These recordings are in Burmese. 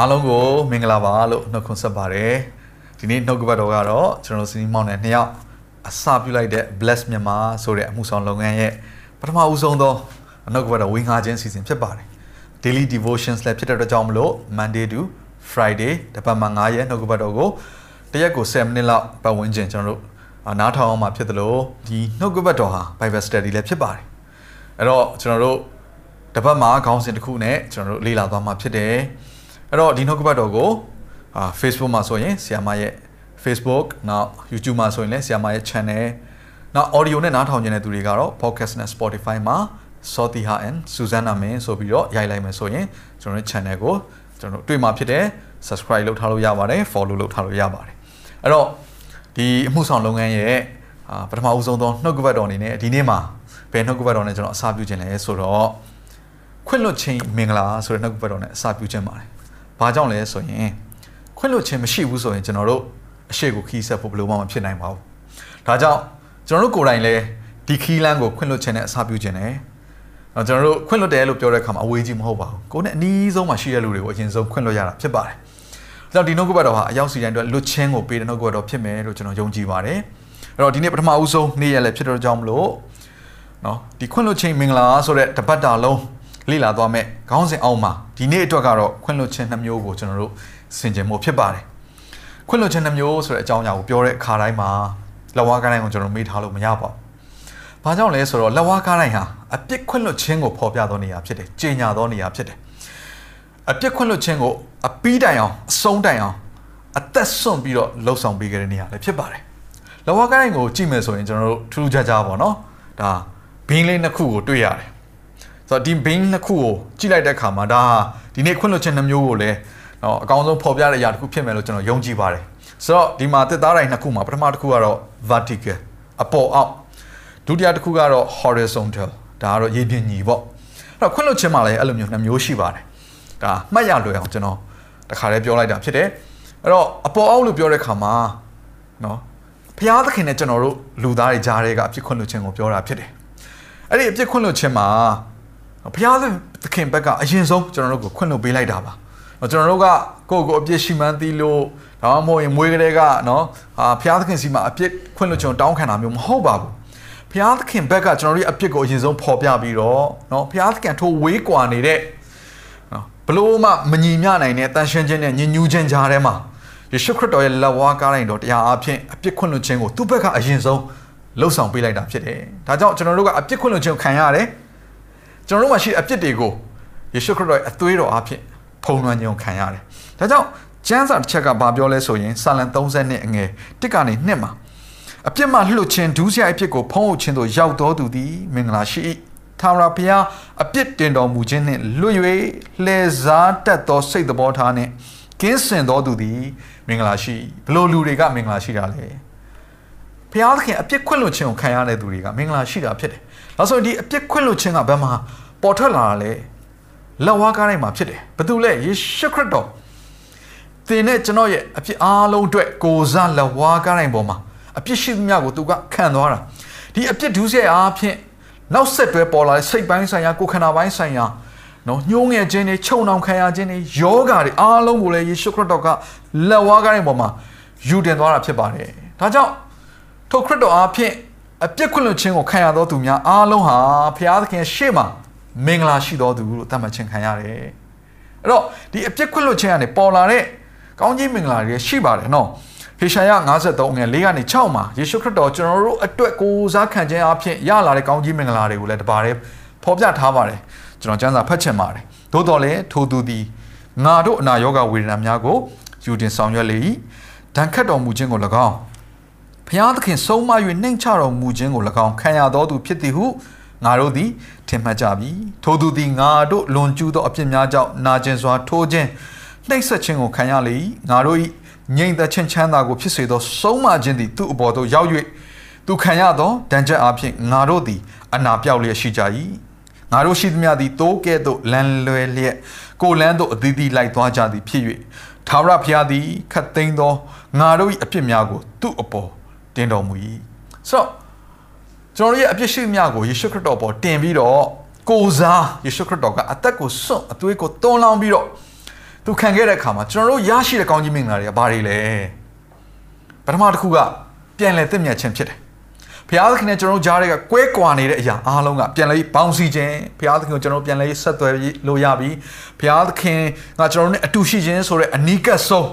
အားလုံးကိုမင်္ဂလာပါလို့နှုတ်ခွန်းဆက်ပါတယ်ဒီနေ့နှုတ်ကပတ်တော်ကတော့ကျွန်တော်စီနီမောင်နဲ့နှစ်ယောက်အစပြုလိုက်တဲ့ Bless မြန်မာဆိုတဲ့အမှုဆောင်လုပ်ငန်းရဲ့ပထမဦးဆုံးသောနှုတ်ကပတ်တော်ဝင်ငါခြင်းစီစဉ်ဖြစ်ပါတယ် Daily Devotions လည်းဖြစ်တဲ့အတွက်ကြောင့်မလို့ Monday to Friday တစ်ပတ်မှာ9ရက်နှုတ်ကပတ်တော်ကိုတစ်ရက်ကို10မိနစ်လောက်ပတ်ဝန်းကျင်ကျွန်တော်တို့အာနားထောင်အောင်မှာဖြစ်တယ်လို့ဒီနှုတ်ကပတ်တော်ဟာ Bible Study လည်းဖြစ်ပါတယ်အဲ့တော့ကျွန်တော်တို့တစ်ပတ်မှာခေါင်းစဉ်တစ်ခုနဲ့ကျွန်တော်တို့လေ့လာသွားမှာဖြစ်တယ် အဲ့တော့ဒီနှုတ်ကပတ်တော်ကိုအာ Facebook မှာဆိုရင်ဆီယာမရဲ့ Facebook နောက် YouTube မှာဆိုရင်လည်းဆီယာမရဲ့ channel နောက် audio နဲ့နားထောင်နေတဲ့သူတွေကတော့ podcast နဲ့ Spotify မှာ Sotiha and Susanna Min ဆိုပြီးတော့ရိုက်လိုက်မယ်ဆိုရင်ကျွန်တော်တို့ channel ကိုကျွန်တော်တို့တွေ့မှာဖြစ်တယ် subscribe လုပ်ထားလို့ရပါတယ် follow လုပ်ထားလို့ရပါတယ်အဲ့တော့ဒီအမှုဆောင်လုပ်ငန်းရဲ့အာပထမဦးဆုံးသောနှုတ်ကပတ်တော်အနေနဲ့ဒီနေ့မှာဘယ်နှုတ်ကပတ်တော်နဲ့ကျွန်တော်အစားပြုခြင်းလဲဆိုတော့ခွင့်လွတ်ခြင်းမင်္ဂလာဆိုတဲ့နှုတ်ကပတ်တော်နဲ့အစားပြုခြင်းပါတယ်။ ဘာကြောင့်လဲဆိုရင်ခွင့်လွတ်ခြင်းမရှိဘူးဆိုရင်ကျွန်တော်တို့အရှိကိုခီးဆက်ဖို့ဘယ်လိုမှမဖြစ်နိုင်ပါဘူး။ဒါကြောင့်ကျွန်တော်တို့ကိုယ်တိုင်လည်းဒီခီးလန်းကိုခွင့်လွတ်ခြင်းနဲ့အစားပြုခြင်းနဲ့တော့ကျွန်တော်တို့ခွင့်လွတ်တယ်လို့ပြောတဲ့အခါမှာအဝေးကြီးမဟုတ်ပါဘူး။ကိုယ်နဲ့အနီးဆုံးမှာရှိတဲ့လူတွေကိုအရင်ဆုံးခွင့်လွတ်ရတာဖြစ်ပါတယ်။ဒါကြောင့်ဒီနှုတ်ကပတ်တော်ဟာအရောက်စီတိုင်းအတွက်လွတ်ခြင်းကိုပေးတဲ့နှုတ်ကပတ်တော်ဖြစ်မယ်လို့ကျွန်တော်ယုံကြည်ပါတယ်။အဲ့တော့ဒီနေ့ပထမဦးဆုံးနေ့ရက်လည်းဖြစ်တော့ကြောင်းမလို့နော်ဒီခွင့်လွတ်ခြင်းမင်္ဂလာဆိုတဲ့တပတ်တာလုံး လေ့လာသွားမယ်ခေါင်းစဉ်အောင်မှာဒီနေ့အတွက်ကတော့ခွင့်လွတ်ခြင်းနှမျိုးကိုကျွန်တော်တို့ဆင်ခြင်မှုဖြစ်ပါတယ်ခွင့်လွတ်ခြင်းနှမျိုးဆိုတဲ့အကြောင်းအရာကိုပြောတဲ့အခါတိုင်းမှာလက်ဝါးကားတိုင်းကိုကျွန်တော်မေးထားလို့မရပါဘူး။ဘာကြောင့်လဲဆိုတော့လက်ဝါးကားတိုင်းဟာအပြစ်ခွင့်လွတ်ခြင်းကိုဖော်ပြသောနေရာဖြစ်တယ်။ကြေညာသောနေရာဖြစ်တယ်။အပြစ်ခွင့်လွတ်ခြင်းကိုအပီးတိုင်အောင်အဆုံးတိုင်အောင်အသက်ဆွန့်ပြီးတော့လှုပ်ဆောင်ပေးခဲ့တဲ့နေရာလည်းဖြစ်ပါတယ်။လက်ဝါးကားတိုင်းကိုကြည့်မယ်ဆိုရင်ကျွန်တော်တို့ထူးထူးခြားခြားပေါ့နော်။ဒါဘင်းလေးနှစ်ခုကိုတွေ့ရတယ်။ ဆိုတော့ဒီဘင်းနှစ်ခုကိုကြည့်လိုက်တဲ့အခါမှာဒါဟာဒီနေ့ခွင့်လွှတ်ခြင်းနှမျိုးကိုလည်းတော့အကောင်းဆုံးဖော်ပြတဲ့အရာတစ်ခုဖြစ်မယ်လို့ကျွန်တော်ယုံကြည်ပါတယ်။ဆိုတော့ဒီမှာတစ်သားတိုင်းနှစ်ခုမှာပထမတစ်ခုကတော့ vertical အပေါ်အောက်ဒုတိယတစ်ခုကတော့ horizontal ဒါကတော့ရေပြင်ညီပေါ့။အဲ့တော့ခွင့်လွှတ်ခြင်းမှာလည်းအဲ့လိုမျိုးနှစ်မျိုးရှိပါတယ်။ဒါမှတ်ရလွယ်အောင်ကျွန်တော်တခါလေးပြောလိုက်တာဖြစ်တယ်။အဲ့တော့အပေါ်အောက်လို့ပြောတဲ့အခါမှာနော်ဘုရားသခင်နဲ့ကျွန်တော်တို့လူသားတွေကြားထဲကအဖြစ်ခွင့်လွှတ်ခြင်းကိုပြောတာဖြစ်တယ်။အဲ့ဒီအပြစ်ခွင့်လွှတ်ခြင်းမှာ ဘုရားသခင်ဘက်ကအရင်ဆုံးကျွန်တော်တို့ကိုခွင့်လွှတ်ပေးလိုက်တာပါ။ကျွန်တော်တို့ကကိုယ့်ကိုအပြစ်ရှိမှန်းသိလို့ဒါမှမဟုတ်ရင်မွေးကလေးကနော်ဟာဘုရားသခင်စီမှာအပြစ်ခွင့်လွှတ်ခြင်းတောင်းခံတာမျိုးမဟုတ်ပါဘူး။ဘုရားသခင်ဘက်ကကျွန်တော်တို့ရဲ့အပြစ်ကိုအရင်ဆုံးဖော်ပြပြီးတော့နော်ဘုရားသခင်ထိုးဝေးကွာနေတဲ့နော်ဘလို့မှမညီမျှနိုင်တဲ့တန်ရှင်းခြင်းနဲ့ညဉ့်ညူးခြင်းကြားထဲမှာယေရှုခရစ်တော်ရဲ့လက်ဝါးကားတိုင်းတော်တရားအဖြစ်အပြစ်ခွင့်လွှတ်ခြင်းကိုသူ့ဘက်ကအရင်ဆုံးလှုပ်ဆောင်ပေးလိုက်တာဖြစ်တယ်။ဒါကြောင့်ကျွန်တော်တို့ကအပြစ်ခွင့်လွှတ်ခြင်းခံရတယ်။ ကျွန်တော်တို့မှာရှိတဲ့အပြစ်တွေကိုယေရှုခရစ်တော်ရဲ့အသွေးတော်အဖြစ်ဖုံးလွှမ်းခြင်းခံရတယ်။ဒါကြောင့်ကျမ်းစာတစ်ချက်ကဘာပြောလဲဆိုရင်စာလံ30နှစ်အငယ်တစ်ကနေနှစ်မှာအပြစ်မှလှုပ်ခြင်းဒူးစရိုက်အပြစ်ကိုဖုံးအုပ်ခြင်းတို့ရောက်တော်သူသည်မင်္ဂလာရှိ၏။ထာဝရဘုရားအပြစ်တင်တော်မူခြင်းနှင့်လွတ်၍လှည့်စားတတ်သောစိတ်သဘောထားနှင့်ကင်းစင်တော်သူသည်မင်္ဂလာရှိဘလို့လူတွေကမင်္ဂလာရှိတာလဲဘုရားသခင်အပြစ်ခွင့်လွှတ်ခြင်းကိုခံရတဲ့သူတွေကမင်္ဂလာရှိတာဖြစ်တယ်။ ဒါဆိုရင်ဒီအပြစ်ခွင့်လွှတ်ခြင်းကဘယ်မှာပေါ်ထွက်လာတာလဲလက်ဝါးကားတိုင်းမှာဖြစ်တယ်။ဘယ်သူလဲယေရှုခရစ်တော်သင်နဲ့ကျွန်တော်ရဲ့အပြစ်အားလုံးအတွက်ကိုစားလက်ဝါးကားတိုင်းပေါ်မှာအပြစ်ရှိသမျှကိုသူကခံသွားတာ။ဒီအပြစ်ဒုစရိုက်အားဖြင့်နောက်ဆက်တွဲပေါ်လာတဲ့စိတ်ပိုင်းဆိုင်ရာကိုယ်ခန္ဓာပိုင်းဆိုင်ရာနော်ညှိုးငယ်ခြင်းတွေခြုံနှောင်ခံရခြင်းတွေယောဂါတွေအားလုံးကိုလည်းယေရှုခရစ်တော်ကလက်ဝါးကားတိုင်းပေါ်မှာယူတင်သွားတာဖြစ်ပါတယ်။ဒါကြောင့်ထိုခရစ်တော်အားဖြင့် အပြစ်ခွင့်လွှတ်ခြင်းကိုခံရသောသူများအားလုံးဟာဘုရားသခင်ရှေ့မှာမင်္ဂလာရှိသောသူလို့သတ်မှတ်ခြင်းခံရတယ်။အဲ့တော့ဒီအပြစ်ခွင့်လွှတ်ခြင်းကနေပေါ်လာတဲ့ကောင်းကြီးမင်္ဂလာတွေရှိပါတယ်နော်။ဟေရှာယ53ငွေ၄ကနေ6မှာယေရှုခရစ်တော်ကျွန်တော်တို့အတွက်ကိုးစားခံခြင်းအဖြစ်ရလာတဲ့ကောင်းကြီးမင်္ဂလာတွေကိုလည်းတပါးတည်းဖော်ပြထားပါတယ်။ကျွန်တော်ကျမ်းစာဖတ်ချင်ပါတယ်။သို့တော်လည်းထိုသူသည်ငါတို့အနာရောဂါဝေဒနာများကိုယူတင်ဆောင်ရွက်လေ၏။ဒဏ်ခတ်တော်မူခြင်းကို၎င်း ဖျားသခင်ဆုံးမ၍နှိမ်ချတော်မူခြင်းကို၎င်းခံရတော်သူဖြစ်သည်ဟုငါတို့သည်ထင်မှတ်ကြပြီထိုသူသည်ငါတို့လွန်ကျူးသောအပြစ်များကြောင့်နာကျင်စွာထိုးခြင်းနှိပ်စက်ခြင်းကိုခံရလေ၏ငါတို့၏ငြိမ်သက်ခြင်းချမ်းသာကိုဖြစ်စေသောဆုံးမခြင်းသည်သူ့အပေါ်သို့ရောက်၍သူခံရသောဒဏ်ချက်အဖြစ်ငါတို့သည်အနာပြောက်လျက်ရှိကြ၏ငါတို့ရှိသမျှသည်တိုးကဲ့သို့လမ်းလွယ်လျက်ကိုလန်းသို့အသီးသီးလိုက်သွားကြသည်ဖြစ်၍သာဝရဘုရားသည်ခတ်သိမ်းသောငါတို့၏အပြစ်များကိုသူ့အပေါ် တင်တော်မူ၏ဆိုတော့ကျွန်တော်ရဲ့အပြစ်ရှိများကိုယေရှုခရစ်တော်ပေါ်တင်ပြီးတော့ကိုစားယေရှုခရစ်တော်ကအသက်ကိုစွန့်အသွေးကိုတွန်းလောင်းပြီးတော့သူခံခဲ့တဲ့အခါမှာကျွန်တော်တို့ရရှိတဲ့ကောင်းကြီးမင်္ဂလာတွေကဘာတွေလဲပထမတစ်ခုကပြန်လည်သင့်မြတ်ခြင်းဖြစ်တယ်ဘုရားသခင်နဲ့ကျွန်တော်တို့ကြားတွေကကွဲကွာနေတဲ့အရာအားလုံးကပြန်လဲပေါင်းစည်းခြင်းဘုရားသခင်ကိုကျွန်တော်ပြန်လဲဆက်သွယ်လို့ရပြီဘုရားသခင်ကကျွန်တော်တို့နဲ့အတူရှိခြင်းဆိုတဲ့အနီးကပ်ဆုံး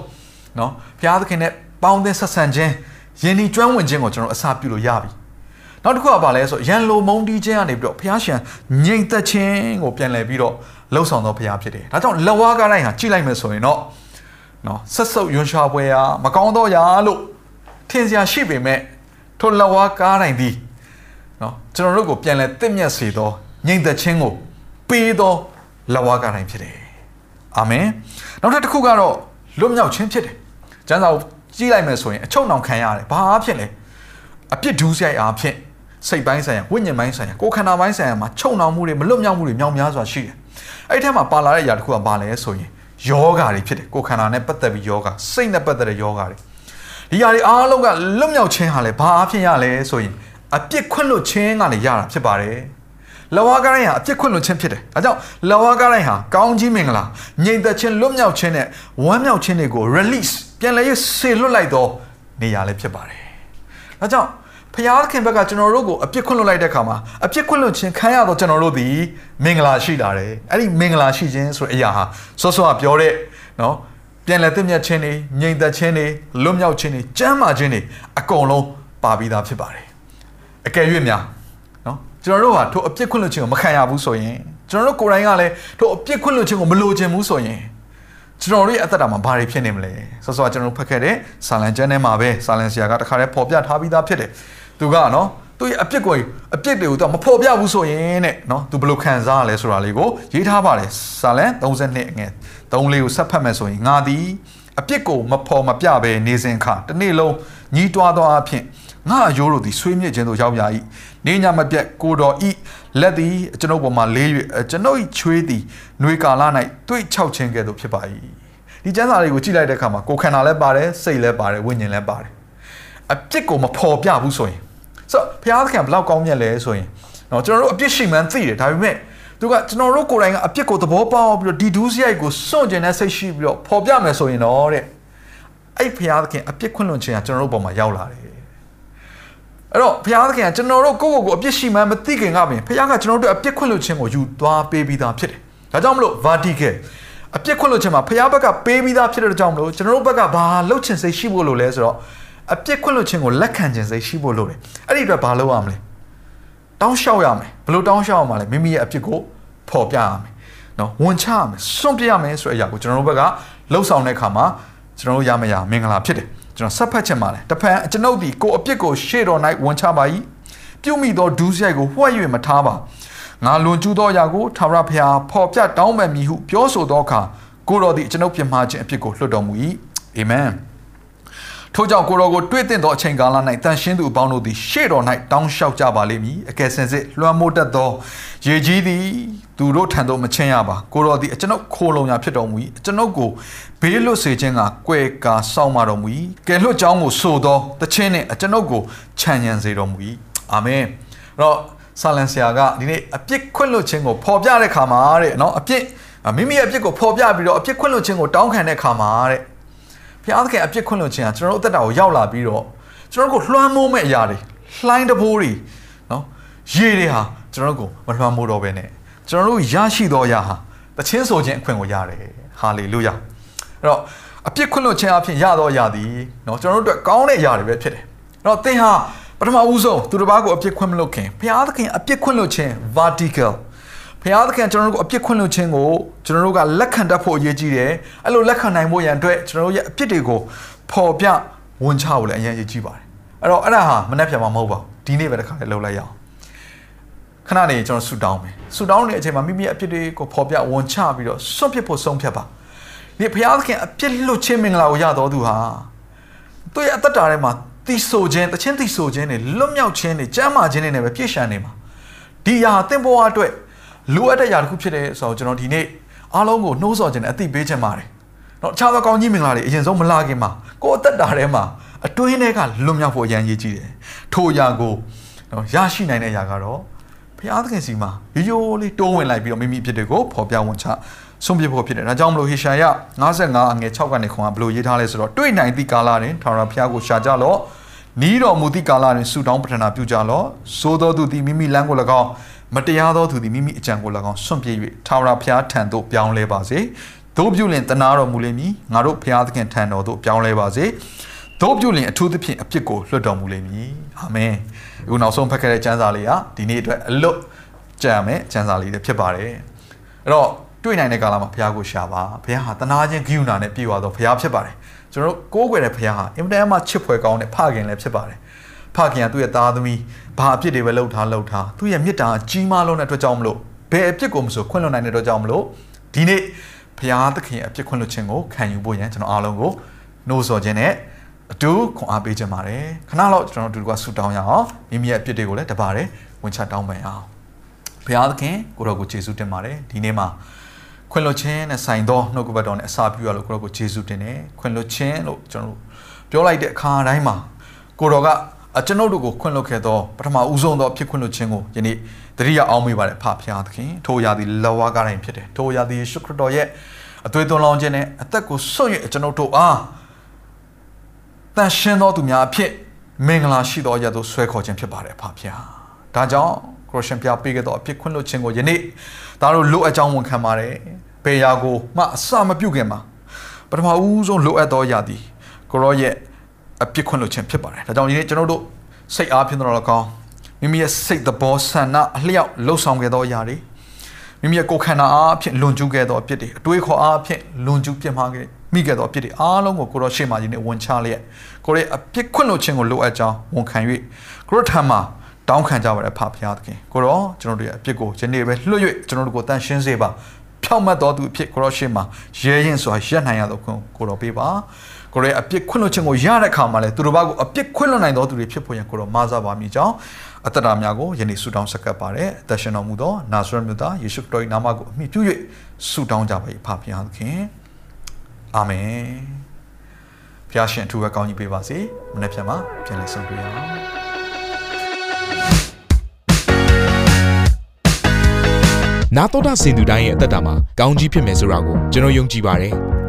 เนาะဘုရားသခင်နဲ့ပေါင်းသင်းဆက်ဆံခြင်း ယဉ်ဤကျွမ်းဝင်ခြင်းကိုကျွန်တော်အစာပြုလို့ရပြီနောက်တစ်ခုကဘာလဲဆိုရန်လိုမုန်းတီးခြင်းကနေပြီးတော့ဘုရားရှင်ငြိမ်သက်ခြင်းကိုပြန်လဲပြီးတော့လှုပ်ဆောင်သောဘုရားဖြစ်တယ်ဒါကြောင့်လက်ဝါးကားတိုင်းဟာကြည့်လိုက်မယ်ဆိုရင်တော့နော်ဆက်စုပ်ယွန်ရှာပွဲရာမကောင်းတော့ရာလို့ထင်စရာရှိပေမဲ့ထိုလက်ဝါးကားတိုင်းသည်နော်ကျွန်တော်တို့ကိုပြန်လဲတင့်မြတ်စေသောငြိမ်သက်ခြင်းကိုပေးသောလက်ဝါးကားတိုင်းဖြစ်တယ်အာမင်နောက်ထပ်တစ်ခုကတော့လွတ်မြောက်ခြင်းဖြစ်တယ်ကျမ်းစာ ကိုကြည့်လိုက်မယ်ဆိုရင်အချုံနှောင်ခံရတယ်ဘာအဖြစ်လဲအပြစ်ဒူးဆိုင်အားဖြင့်စိတ်ပိုင်းဆိုင်ရာဝိညာဉ်ပိုင်းဆိုင်ရာကိုယ်ခန္ဓာပိုင်းဆိုင်ရာမှာချုံနှောင်မှုတွေမလွတ်မြောက်မှုတွေမြောက်များစွာရှိတယ်အဲ့ဒီထဲမှာပါလာတဲ့အရာတစ်ခုကဘာလဲဆိုရင်ယောဂါတွေဖြစ်တယ်ကိုယ်ခန္ဓာနဲ့ပတ်သက်ပြီးယောဂါစိတ်နဲ့ပတ်သက်တဲ့ယောဂါတွေဒီຢာတွေအားလုံးကလွတ်မြောက်ခြင်းဟာလေဘာအဖြစ်ရလဲဆိုရင်အပြစ်ခွင့်လွတ်ခြင်းကနေရတာဖြစ်ပါတယ် လဝါကားတိုင်းဟာအပြစ်ခွင့်လွတ်ခြင်းဖြစ်တယ်။အဲကြောင့်လဝါကားတိုင်းဟာကောင်းကြီးမင်္ဂလာငြိမ်သက်ခြင်းလွတ်မြောက်ခြင်းနဲ့ဝမ်းမြောက်ခြင်းတွေကို release ပြန်လည်ဆေလွတ်လိုက်သောနေရာလည်းဖြစ်ပါတယ်။ဒါကြောင့်ဖခင်ဘက်ကကျွန်တော်တို့ကိုအပြစ်ခွင့်လွတ်လိုက်တဲ့အခါမှာအပြစ်ခွင့်လွတ်ခြင်းခံရတော့ကျွန်တော်တို့ဒီမင်္ဂလာရှိလာတယ်။အဲ့ဒီမင်္ဂလာရှိခြင်းဆိုတဲ့အရာဟာစောစောကပြောတဲ့နော်ပြန်လည်သင့်မြတ်ခြင်းတွေငြိမ်သက်ခြင်းတွေလွတ်မြောက်ခြင်းတွေကျမ်းမာခြင်းတွေအကုန်လုံးပါပြီးသားဖြစ်ပါတယ်။အကယ်၍များနော် ကျွန်တော်တို့ဟာထိုအပြစ်ခွင့်လွတ်ခြင်းကိုမခံရဘူးဆိုရင်ကျွန်တော်တို့ကိုယ်တိုင်ကလည်းထိုအပြစ်ခွင့်လွတ်ခြင်းကိုမလိုချင်ဘူးဆိုရင်ကျွန်တော်တို့ရဲ့အသက်တာမှာဘာတွေဖြစ်နေမလဲဆောစောကကျွန်တော်တို့ဖတ်ခဲ့တဲ့ဆာလန်ကျမ်းထဲမှာပဲဆာလန်ဆရာကတခါတည်းပေါ်ပြထားပြီးသားဖြစ်တယ်သူကနော်သူရဲ့အပြစ်ကိုအပြစ်တွေကိုသူမဖော်ပြဘူးဆိုရင်တဲ့နော်သူဘယ်လိုခံစားရလဲဆိုတာလေးကိုရေးထားပါတယ်ဆာလန်32ငယ်3လေးကိုဆက်ဖတ်မယ်ဆိုရင်ငါသည်အပြစ်ကိုမဖော်မပြဘဲနေစဉ်ခါတစ်နေ့လုံးညီးတွားသောအဖြစ်ငါအယိုးတို့သည်ဆွေးမြေ့ခြင်းတို့ရောက်ရ၏ နေညမပြတ်ကိုတော်ဤလက်သည်ကျွန်ုပ်ပေါ်မှာလေး၍ကျွန်ုပ်၏ချွေးသည်နှွေကာလ၌တွေ့ချောက်ခြင်းကဲ့သို့ဖြစ်ပါ၏ဒီကျမ်းစာတွေကိုကြည့်လိုက်တဲ့အခါမှာကိုယ်ခန္ဓာလည်းပါတယ်စိတ်လည်းပါတယ်ဝိညာဉ်လည်းပါတယ်အပြစ်ကိုမဖော်ပြဘူးဆိုရင်ဆိုတော့ဘုရားသခင်ဘယ်လောက်ကောင်းမြတ်လဲဆိုရင်နော်ကျွန်တော်တို့အပြစ်ရှိမှန်းသိတယ်ဒါပေမဲ့သူကကျွန်တော်တို့ကိုယ်တိုင်ကအပြစ်ကိုသဘောပေါက်ပြီးတော့ဒီဒူးစရိုက်ကိုစွန့်ကျင်တဲ့စိတ်ရှိပြီးတော့ဖော်ပြမယ်ဆိုရင်တော့တဲ့အဲ့ဘုရားသခင်အပြစ်ခွင့်လွန်ခြင်းကကျွန်တော်တို့ပေါ်မှာရောက်လာတယ် အဲ့တော့ဘုရားသခင်ကကျွန်တော်တို့ကိုယ့်ကိုယ်ကိုအပြစ်ရှိမှန်းမသိခင်ကပင်ဘုရားကကျွန်တော်တို့အပြစ်ခွင့်လွန်ခြင်းကိုယူသွားပေးပြီးသားဖြစ်တယ်ဒါကြောင့်မလို့ vertical အပြစ်ခွင့်လွန်ခြင်းမှာဘုရားဘက်ကပေးပြီးသားဖြစ်တဲ့ကြောင့်မလို့ကျွန်တော်တို့ဘက်ကဘာလှုပ်ချင်စိတ်ရှိဖို့လို့လဲဆိုတော့အပြစ်ခွင့်လွတ်ခြင်းကိုလက်ခံခြင်းစိတ်ရှိဖို့လိုတယ်အဲ့ဒီအတွက်ဘာလုပ်ရမလဲတောင်းလျှောက်ရမယ်ဘယ်လိုတောင်းလျှောက်ရမှာလဲမိမိရဲ့အပြစ်ကိုဖော်ပြရမယ်နော်ဝန်ချရမယ်စွန့်ပြရမယ်ဆိုတဲ့အရာကိုကျွန်တော်တို့ဘက်ကလှုပ်ဆောင်တဲ့အခါမှာကျွန်တော်တို့ရမရမင်္ဂလာဖြစ်တယ် ကျွန်တော်ဆက်ဖတ်ချင်ပါလေတဖန်ကျွန်ုပ်ဒီကိုအပြစ်ကိုရှေ့တော်၌ဝန်ချပါ၏ပြုမိသောဒုစရိုက်ကိုဝှက်၍မထားပါငါလွန်ကျူးသောအရာကိုထာဝရဘုရားဖော်ပြတောင်းပန်မည်ဟုပြောဆိုသောအခါကိုတော်သည်ကျွန်ုပ်ပြမှားခြင်းအပြစ်ကိုလွတ်တော်မူ၏အာမင် ထို့ကြောင့်ကိုရောကိုတွေ့တင်သောအချိန်ကာလ၌တန်ရှင်းသူအပေါင်းတို့သည်ရှေ့တော်၌တောင်းလျှောက်ကြပါလိမ့်မည်အကယ်စင်စစ်လွှမ်းမိုးတတ်သောရေကြီးသည်သူတို့ထံသို့မချင်းရပါကိုရောသည်အကျွန်ုပ်ခိုးလုံရာဖြစ်တော်မူ၏အကျွန်ုပ်ကိုဘေးလွတ်စေခြင်းကကွယ်ကာစောင့်မတော်မူ၏ကယ်လွတ်ကြောင်းကိုဆိုသောတခြင်းနှင့်အကျွန်ုပ်ကိုခြံရံစေတော်မူ၏အာမင်အဲ့တော့ဆာလန်ဆရာကဒီနေ့အပြစ်ခွင့်လွတ်ခြင်းကိုဖော်ပြတဲ့ခါမှာတဲ့နော်အပြစ်မိမိရဲ့အပြစ်ကိုဖော်ပြပြီးတော့အပြစ်ခွင့်လွတ်ခြင်းကိုတောင်းခံတဲ့ခါမှာတဲ့ ဘုရားသခင်အပြစ်ခွင့်လွှတ်ခြင်းကကျွန်တော်တို့အသက်တာကိုရောက်လာပြီးတော့ကျွန်တော်တို့ကိုလွှမ်းမိုးမဲ့အရာတွေလှိုင်းတဘိုးတွေနော်ရေတွေဟာကျွန်တော်တို့ကိုမလွှမ်းမိုးတော့ဘဲနဲ့ကျွန်တော်တို့ရရှိသောအရာဟာတခြင်းဆိုခြင်းအခွင့်ကိုရတယ်ဟာလေလုယာအဲ့တော့အပြစ်ခွင့်လွှတ်ခြင်းအဖြစ်ရသောအရာသည်နော်ကျွန်တော်တို့အတွက်ကောင်းတဲ့အရာတွေပဲဖြစ်တယ်အဲ့တော့သင်ဟာပထမဦးဆုံးသူတစ်ပါးကိုအပြစ်ခွင့်မလွတ်ခင်ဘုရားသခင်အပြစ်ခွင့်လွတ်ခြင်း vertical ဘုရားသခင်ကျွန်တော်တို့ကိုအပြစ်ခွင့်လွှတ်ခြင်းကိုကျွန်တော်တို့ကလက်ခံတတ်ဖို့အရေးကြီးတယ်အဲ့လိုလက်ခံနိုင်ဖို့ရန်အတွက်ကျွန်တော်တို့ရဲ့အပြစ်တွေကိုပေါ်ပြဝန်ချဖို့လည်းအရင်အရေးကြီးပါတယ်အဲ့တော့အဲ့ဒါဟာမနှက်ပြန်မှာမဟုတ်ပါဘူးဒီနေ့ပဲတစ်ခါလေးလှုပ်လိုက်ရအောင်ခဏနေကျွန်တော်ဆူတောင်းမယ်ဆူတောင်းနေတဲ့အချိန်မှာမိမိရဲ့အဖြစ်တွေကိုဖော်ပြဝန်ချပြီးတော့စွန့်ပစ်ဖို့ဆုံးဖြတ်ပါဒီဘုရားသခင်အပြစ်လွတ်ခြင်းမင်္ဂလာကိုရတော်သူဟာသူ့ရဲ့အသက်တာထဲမှာတီဆိုခြင်းတခြင်းတီဆိုခြင်းတွေလွတ်မြောက်ခြင်းတွေကြမ်းမာခြင်းတွေနဲ့ပဲပြည့်ရှံနေမှာဒီအရာသင်ဘဝအတွက် လိုအပ်တဲ့ຢာတစ်ခုဖြစ်တယ်ဆိုတော့ကျွန်တော်ဒီနေ့အားလုံးကိုနှိုးဆော်ခြင်းနဲ့အသိပေးခြင်းပါတယ်။နော်အခြားသောကောင်းကြီးမင်္ဂလာတွေအရင်ဆုံးမလာခင်မှာကိုယ်အသက်တာထဲမှာအတွင်းထဲကလွတ်မြောက်ဖို့အရန်ရည်ကြီးတယ်။ထိုຢာကိုနော်ရရှိနိုင်တဲ့ຢာကတော့ဘုရားသခင်စီမှာရိုးရိုးလေးတိုးဝင်လိုက်ပြီးတော့မိမိဖြစ်တဲ့ကိုဖော်ပြဝန်ချဆုံးပြဖို့ဖြစ်တယ်။ဒါကြောင့်မလို့ဟေရှာယ55အငယ်6ကနေခွန်ကဘလို့ရေးထားလဲဆိုတော့တွေ့နိုင်သည့်ကာလတွင်ထာဝရဘုရားကိုရှာကြလော့နီးတော်မူသည့်ကာလတွင်ဆူတောင်းပတနာပြုကြလော့သိုးတော်သူသည်မိမိလမ်းကို၎င်း မတရားသောသူသည်မိမိအကြံကို၎င်းစွန့်ပြေး၍ထာဝရဘုရားထံသို့ပြောင်းလဲပါစေတို့ပြုလင်တနာတော်မူလိမ့်မည်ငါတို့ဘုရားသခင်ထံတော်သို့ပြောင်းလဲပါစေတို့ပြုလင်အထူးသဖြင့်အပြစ်ကိုလွှတ်တော်မူလိမ့်မည်အာမင်အခုနောက်ဆုံးဖတ်ခဲ့တဲ့ကျမ်းစာလေးကဒီနေ့အတွက်အလွတ်ကြံမယ်ကျမ်းစာလေးတွေဖြစ်ပါတယ်အဲ့တော့တွေ့နိုင်တဲ့ကာလမှာဘုရားကိုရှာပါဘုရားဟာတနာခြင်းဂိယူနာနဲ့ပြည့်ဝသောဘုရားဖြစ်ပါတယ်ကျွန်တော်တို့ကိုးကွယ်တဲ့ဘုရားဟာအင်မတန်မှချစ်ဖွယ်ကောင်းတဲ့ဖခင်လည်းဖြစ်ပါတယ် ဖခင်ကသူ့ရဲ့သားသမီးဘာအပြစ်တွေပဲလှုပ်ထားလှုပ်ထားသူ့ရဲ့မေတ္တာကြီးမားလုံးတဲ့အတွက်ကြောင့်မလို့ဘယ်အပြစ်ကိုမဆိုခွင့်လွှတ်နိုင်တဲ့အတွက်ကြောင့်မလို့ဒီနေ့ဘုရားသခင်အပြစ်ခွင့်လွှတ်ခြင်းကိုခံယူဖို့ရန်ကျွန်တော်အားလုံးကိုနှိုးဆော်ခြင်းနဲ့အတူခွန်အားပေးခြင်းပါတယ်ခဏတော့ကျွန်တော်တို့ကဆူတောင်းရအောင်မိမိရဲ့အပြစ်တွေကိုလည်းတပါတယ်ဝင်ချတောင်းပန်အောင်ဘုရားသခင်ကိုတော်ကိုယေရှုတင်ပါတယ်ဒီနေ့မှာခွင့်လွှတ်ခြင်းနဲ့ဆိုင်သောနှုတ်ကပတ်တော်နဲ့အစာပြုရလို့ကိုတော်ကိုယေရှုတင်တယ်ခွင့်လွှတ်ခြင်းလို့ကျွန်တော်တို့ပြောလိုက်တဲ့အခါတိုင်းမှာကိုတော်ကအ ကျွန်ုပ်တို့ကိုခွင့်လွှတ်ခဲ့သောပထမဦးဆုံးသောဖြစ်ခွင့်လွှတ်ခြင်းကိုယနေ့တတိယအောင်မိပါတယ်ဖဖျားသခင်ထိုရာသည်လောဝါကားတိုင်းဖြစ်တယ်ထိုရာသည်ယေရှုခရစ်တော်ရဲ့အသွေးသွန်းလောင်းခြင်းနဲ့အသက်ကိုဆွတ်၍ကျွန်ုပ်တို့အားတန်ရှင်းသောသူများအဖြစ်မင်္ဂလာရှိသောရသောဆွဲခေါ်ခြင်းဖြစ်ပါတယ်ဖဖျားဒါကြောင့်ခရစ်ယာန်ပြပေးခဲ့သောအဖြစ်ခွင့်လွှတ်ခြင်းကိုယနေ့ဒါတို့လိုအပ်ကြောင်းဝန်ခံပါတယ်ဘေးရာကိုမှအစမပြုတ်ခင်မှာပထမဦးဆုံးလိုအပ်သောရာသည်ကိုရောရဲ့ အပြစ်ခွင့်လွှတ်ခြင်းဖြစ်ပါတယ်ဒါကြောင့်ဒီနေ့ကျွန်တော်တို့စိတ်အားဖြင့်တော့ကောင်းမိမိရဲ့စိတ်သဘောဆန္ဒအလျောက်လှုပ်ဆောင်ခဲ့သောအရာတွေမိမိရဲ့ကိုယ်ခန္ဓာအားဖြင့်လွန်ကျူးခဲ့သောအဖြစ်တွေအတွေးခေါ်အားဖြင့်လွန်ကျူးပြစ်မှားခဲ့မိခဲ့သောအဖြစ်တွေအားလုံးကိုကိုရောရှေ့မှာဒီနေ့ဝန်ချလျက်ကိုရဲ့အပြစ်ခွင့်လွှတ်ခြင်းကိုလိုအပ်ကြောင်းဝန်ခံ၍ကိုရောထံမှာတောင်းခံကြပါရဖဖရားသခင်ကိုရောကျွန်တော်တို့ရဲ့အပြစ်ကိုယနေ့ပဲလွှတ်၍ကျွန်တော်တို့ကိုတန်ရှင်းစေပါဖြောက်မှတ်တော်သူအဖြစ်ကိုရောရှေ့မှာရဲရင်စွာရက်နိုင်ရသောခွင့်ကိုရောပေးပါ ကိုရဲအပြစ်ခွင့်လွှတ်ခြင်းကိုရတဲ့အခါမှာလဲသူတို့ဘာကိုအပြစ်ခွင့်လွှတ်နိုင်တော်သူတွေဖြစ်ဖို့ရန်ကိုရောမဆာပါမိကြောင်းအသက်တာများကိုယနေ့ဆုတောင်းဆက်ကပ်ပါတယ်အသက်ရှင်တော်မူသောနာဇရက်မြို့သားယေရှုခရစ်တော်၏နာမကိုအမိပြု၍ဆုတောင်းကြပါ၏ဖခင်သခင်အာမင်ဖျားရှင်အထူးပဲကောင်းကြီးပေးပါစေမနေ့ပြန်မှာပြန်လည်ဆုံတွေ့ရအောင်နာတော်တာစင်သူတိုင်းရဲ့အသက်တာမှာကောင်းကြီးဖြစ်မယ်ဆိုတာကိုကျွန်တော်ယုံကြည်ပါတယ်။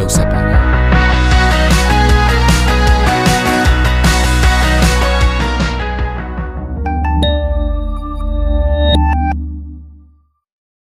နှုတ်ဆက်ပါတယ်